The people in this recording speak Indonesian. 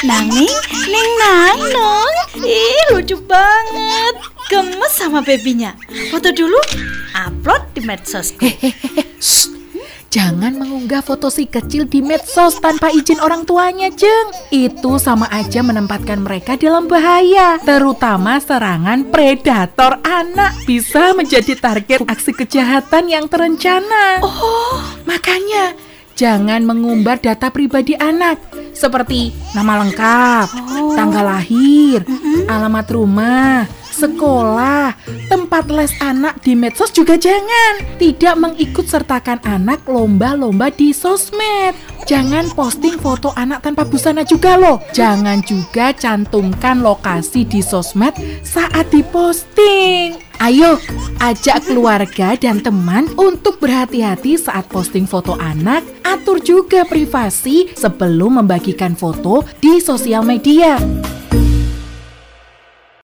Nanging, Ning Nang, Nung. Ih, lucu banget. Gemes sama bebinya. Foto dulu, upload di medsos. Hehehe, Jangan mengunggah foto si kecil di medsos tanpa izin orang tuanya, Jeng. Itu sama aja menempatkan mereka dalam bahaya. Terutama serangan predator anak bisa menjadi target aksi kejahatan yang terencana. Oh, Makanya, jangan mengumbar data pribadi anak seperti nama lengkap, Oh. tanggal lahir, alamat rumah, sekolah, tempat les anak di medsos juga jangan. Tidak mengikut sertakan anak lomba-lomba di sosmed. Jangan posting foto anak tanpa busana juga loh. Jangan juga cantumkan lokasi di sosmed saat diposting. Ayo, ajak keluarga dan teman untuk berhati-hati saat posting foto anak. Atur juga privasi sebelum membagikan foto di sosial media.